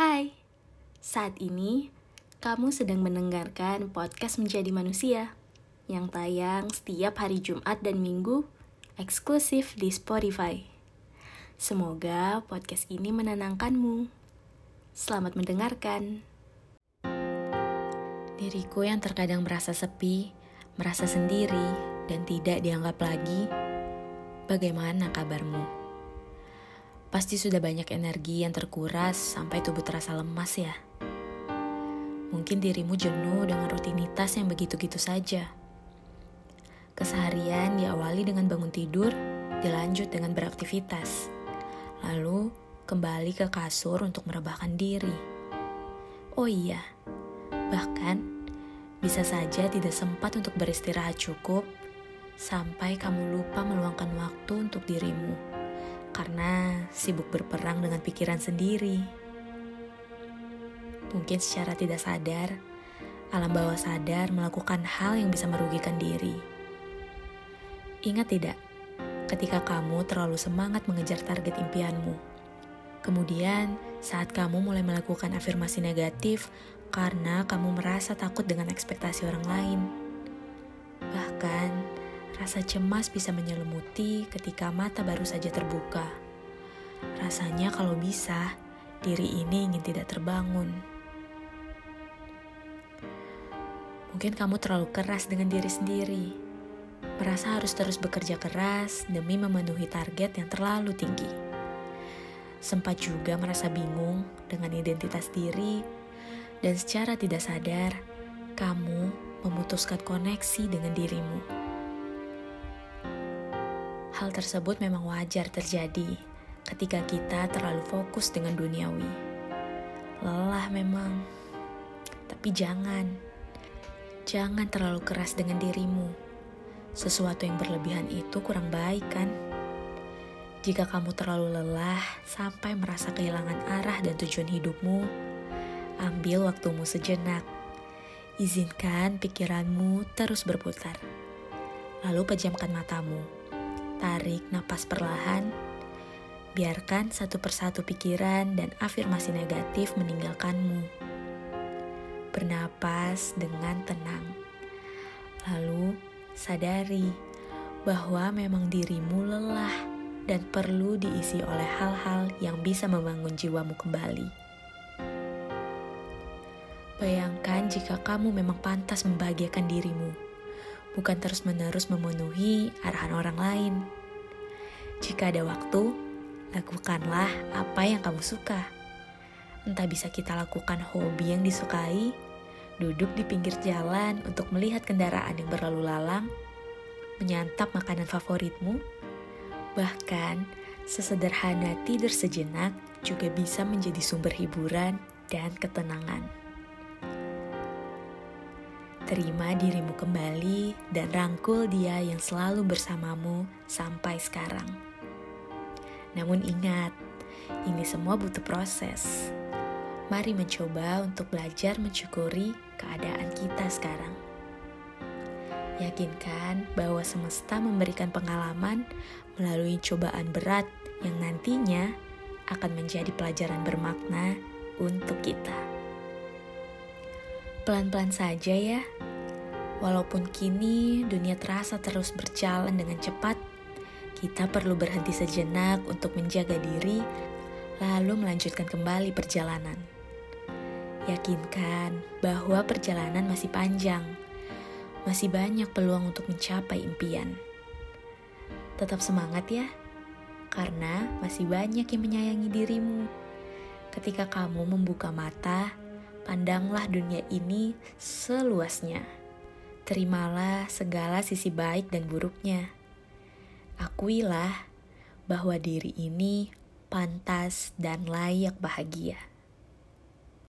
Hai, saat ini kamu sedang mendengarkan podcast Menjadi Manusia yang tayang setiap hari Jumat dan Minggu eksklusif di Spotify. Semoga podcast ini menenangkanmu. Selamat mendengarkan. Diriku yang terkadang merasa sepi, merasa sendiri, dan tidak dianggap lagi. Bagaimana kabarmu? Pasti sudah banyak energi yang terkuras sampai tubuh terasa lemas ya. Mungkin dirimu jenuh dengan rutinitas yang begitu-gitu saja. Keseharian diawali dengan bangun tidur, dilanjut dengan beraktivitas. Lalu kembali ke kasur untuk merebahkan diri. Oh iya, bahkan bisa saja tidak sempat untuk beristirahat cukup sampai kamu lupa meluangkan waktu untuk dirimu karena sibuk berperang dengan pikiran sendiri. Mungkin secara tidak sadar, alam bawah sadar melakukan hal yang bisa merugikan diri. Ingat tidak, ketika kamu terlalu semangat mengejar target impianmu, kemudian saat kamu mulai melakukan afirmasi negatif karena kamu merasa takut dengan ekspektasi orang lain, bahkan Rasa cemas bisa menyelimuti ketika mata baru saja terbuka. Rasanya kalau bisa, diri ini ingin tidak terbangun. Mungkin kamu terlalu keras dengan diri sendiri, merasa harus terus bekerja keras demi memenuhi target yang terlalu tinggi. Sempat juga merasa bingung dengan identitas diri, dan secara tidak sadar, kamu memutuskan koneksi dengan dirimu. Hal tersebut memang wajar terjadi ketika kita terlalu fokus dengan duniawi. Lelah memang, tapi jangan. Jangan terlalu keras dengan dirimu. Sesuatu yang berlebihan itu kurang baik kan? Jika kamu terlalu lelah sampai merasa kehilangan arah dan tujuan hidupmu, ambil waktumu sejenak. Izinkan pikiranmu terus berputar. Lalu pejamkan matamu Tarik napas perlahan, biarkan satu persatu pikiran dan afirmasi negatif meninggalkanmu. Bernapas dengan tenang, lalu sadari bahwa memang dirimu lelah dan perlu diisi oleh hal-hal yang bisa membangun jiwamu kembali. Bayangkan jika kamu memang pantas membahagiakan dirimu bukan terus-menerus memenuhi arahan orang lain. Jika ada waktu, lakukanlah apa yang kamu suka. Entah bisa kita lakukan hobi yang disukai, duduk di pinggir jalan untuk melihat kendaraan yang berlalu lalang, menyantap makanan favoritmu, bahkan sesederhana tidur sejenak juga bisa menjadi sumber hiburan dan ketenangan terima dirimu kembali dan rangkul dia yang selalu bersamamu sampai sekarang. Namun ingat, ini semua butuh proses. Mari mencoba untuk belajar mensyukuri keadaan kita sekarang. Yakinkan bahwa semesta memberikan pengalaman melalui cobaan berat yang nantinya akan menjadi pelajaran bermakna untuk kita. Pelan-pelan saja ya. Walaupun kini dunia terasa terus berjalan dengan cepat, kita perlu berhenti sejenak untuk menjaga diri, lalu melanjutkan kembali perjalanan. Yakinkan bahwa perjalanan masih panjang, masih banyak peluang untuk mencapai impian. Tetap semangat ya, karena masih banyak yang menyayangi dirimu. Ketika kamu membuka mata, Pandanglah dunia ini seluasnya. Terimalah segala sisi baik dan buruknya. Akuilah bahwa diri ini pantas dan layak bahagia.